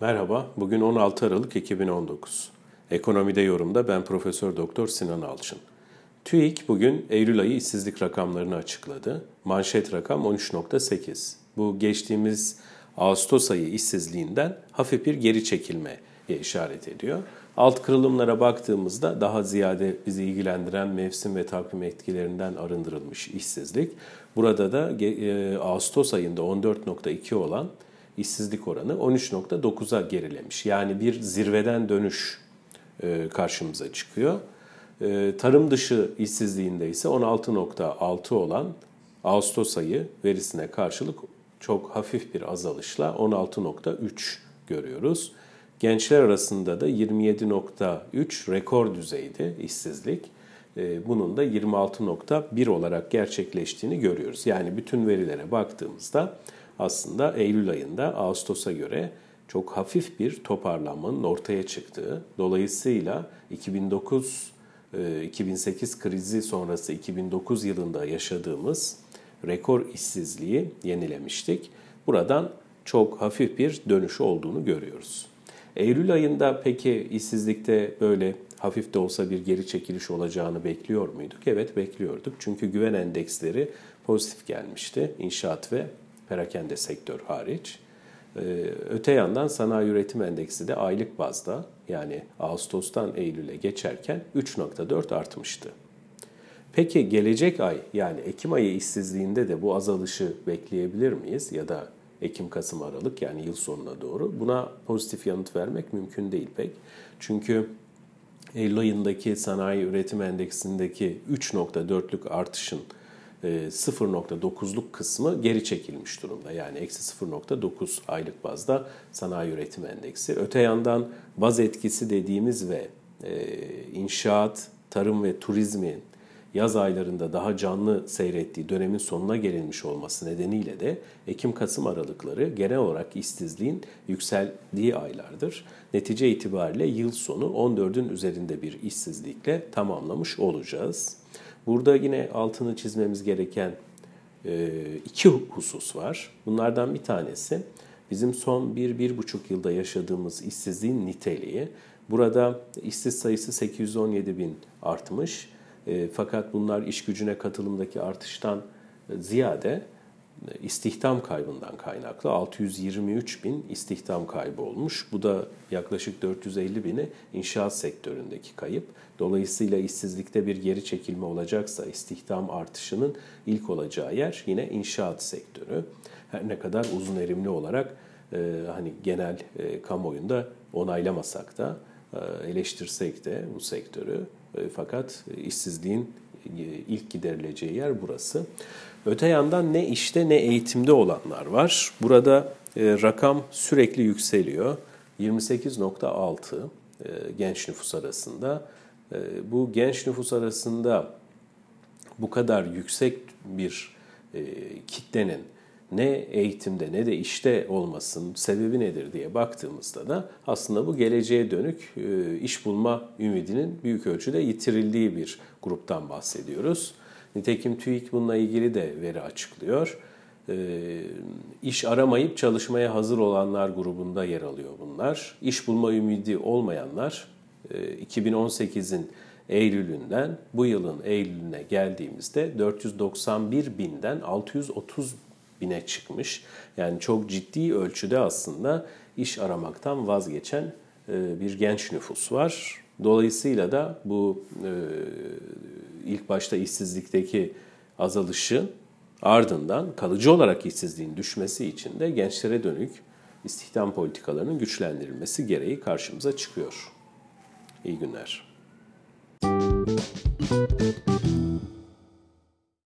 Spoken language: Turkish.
Merhaba, bugün 16 Aralık 2019. Ekonomide yorumda ben Profesör Doktor Sinan Alçın. TÜİK bugün Eylül ayı işsizlik rakamlarını açıkladı. Manşet rakam 13.8. Bu geçtiğimiz Ağustos ayı işsizliğinden hafif bir geri çekilmeye işaret ediyor. Alt kırılımlara baktığımızda daha ziyade bizi ilgilendiren mevsim ve takvim etkilerinden arındırılmış işsizlik. Burada da e, Ağustos ayında 14.2 olan işsizlik oranı 13.9'a gerilemiş. Yani bir zirveden dönüş e, karşımıza çıkıyor. E, tarım dışı işsizliğinde ise 16.6 olan Ağustos ayı verisine karşılık çok hafif bir azalışla 16.3 görüyoruz. Gençler arasında da 27.3 rekor düzeydi işsizlik. E, bunun da 26.1 olarak gerçekleştiğini görüyoruz. Yani bütün verilere baktığımızda aslında Eylül ayında Ağustos'a göre çok hafif bir toparlanmanın ortaya çıktığı, dolayısıyla 2009 2008 e, krizi sonrası 2009 yılında yaşadığımız rekor işsizliği yenilemiştik. Buradan çok hafif bir dönüş olduğunu görüyoruz. Eylül ayında peki işsizlikte böyle hafif de olsa bir geri çekiliş olacağını bekliyor muyduk? Evet bekliyorduk. Çünkü güven endeksleri pozitif gelmişti. İnşaat ve perakende sektör hariç. Ee, öte yandan sanayi üretim endeksi de aylık bazda yani Ağustos'tan Eylül'e geçerken 3.4 artmıştı. Peki gelecek ay yani Ekim ayı işsizliğinde de bu azalışı bekleyebilir miyiz ya da Ekim, Kasım, Aralık yani yıl sonuna doğru buna pozitif yanıt vermek mümkün değil pek. Çünkü Eylül ayındaki sanayi üretim endeksindeki 3.4'lük artışın 0.9'luk e, kısmı geri çekilmiş durumda. Yani eksi 0.9 aylık bazda sanayi üretim endeksi. Öte yandan baz etkisi dediğimiz ve e, inşaat, tarım ve turizmin yaz aylarında daha canlı seyrettiği dönemin sonuna gelinmiş olması nedeniyle de Ekim-Kasım aralıkları genel olarak işsizliğin yükseldiği aylardır. Netice itibariyle yıl sonu 14'ün üzerinde bir işsizlikle tamamlamış olacağız. Burada yine altını çizmemiz gereken e, iki husus var. Bunlardan bir tanesi bizim son bir bir buçuk yılda yaşadığımız işsizliğin niteliği. Burada işsiz sayısı 817 bin artmış. E, fakat bunlar iş gücüne katılımdaki artıştan ziyade istihdam kaybından kaynaklı 623 bin istihdam kaybı olmuş. Bu da yaklaşık 450 bini inşaat sektöründeki kayıp. Dolayısıyla işsizlikte bir geri çekilme olacaksa istihdam artışının ilk olacağı yer yine inşaat sektörü. Her ne kadar uzun erimli olarak e, hani genel e, kamuoyunda onaylamasak da e, eleştirsek de bu sektörü e, fakat işsizliğin ilk giderileceği yer burası. Öte yandan ne işte ne eğitimde olanlar var. Burada e, rakam sürekli yükseliyor. 28.6 e, genç nüfus arasında. E, bu genç nüfus arasında bu kadar yüksek bir e, kitlenin ne eğitimde ne de işte olmasının sebebi nedir diye baktığımızda da aslında bu geleceğe dönük e, iş bulma ümidinin büyük ölçüde yitirildiği bir gruptan bahsediyoruz. Nitekim TÜİK bununla ilgili de veri açıklıyor. E, iş aramayıp çalışmaya hazır olanlar grubunda yer alıyor bunlar. İş bulma ümidi olmayanlar 2018'in e, Eylül'ünden bu yılın Eylül'üne geldiğimizde 491 binden 630 bine çıkmış. Yani çok ciddi ölçüde aslında iş aramaktan vazgeçen e, bir genç nüfus var. Dolayısıyla da bu e, ilk başta işsizlikteki azalışı ardından kalıcı olarak işsizliğin düşmesi için de gençlere dönük istihdam politikalarının güçlendirilmesi gereği karşımıza çıkıyor. İyi günler. Müzik